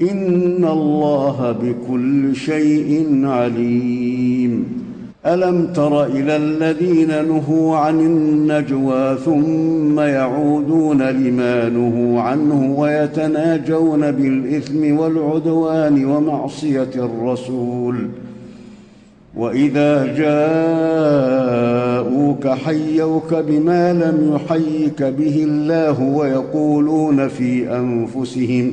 ان الله بكل شيء عليم. الم تر إلى الذين نهوا عن النجوى ثم يعودون لما نهوا عنه ويتناجون بالاثم والعدوان ومعصيه الرسول. واذا جاءوك حيوك بما لم يحيك به الله ويقولون في انفسهم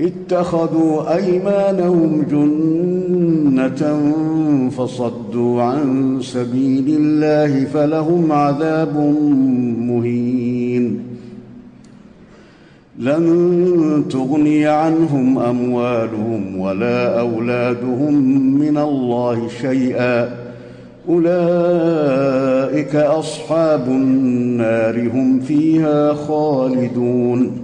اتخذوا أيمانهم جنة فصدوا عن سبيل الله فلهم عذاب مهين. لن تغني عنهم أموالهم ولا أولادهم من الله شيئا. أولئك أصحاب النار هم فيها خالدون.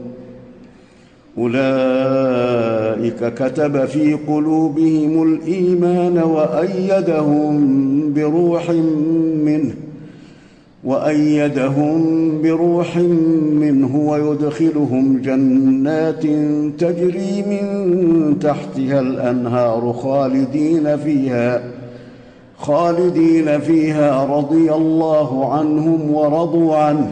أولئك كتب في قلوبهم الإيمان وأيدهم بروح منه وأيدهم بروح منه ويدخلهم جنات تجري من تحتها الأنهار خالدين فيها خالدين فيها رضي الله عنهم ورضوا عنه.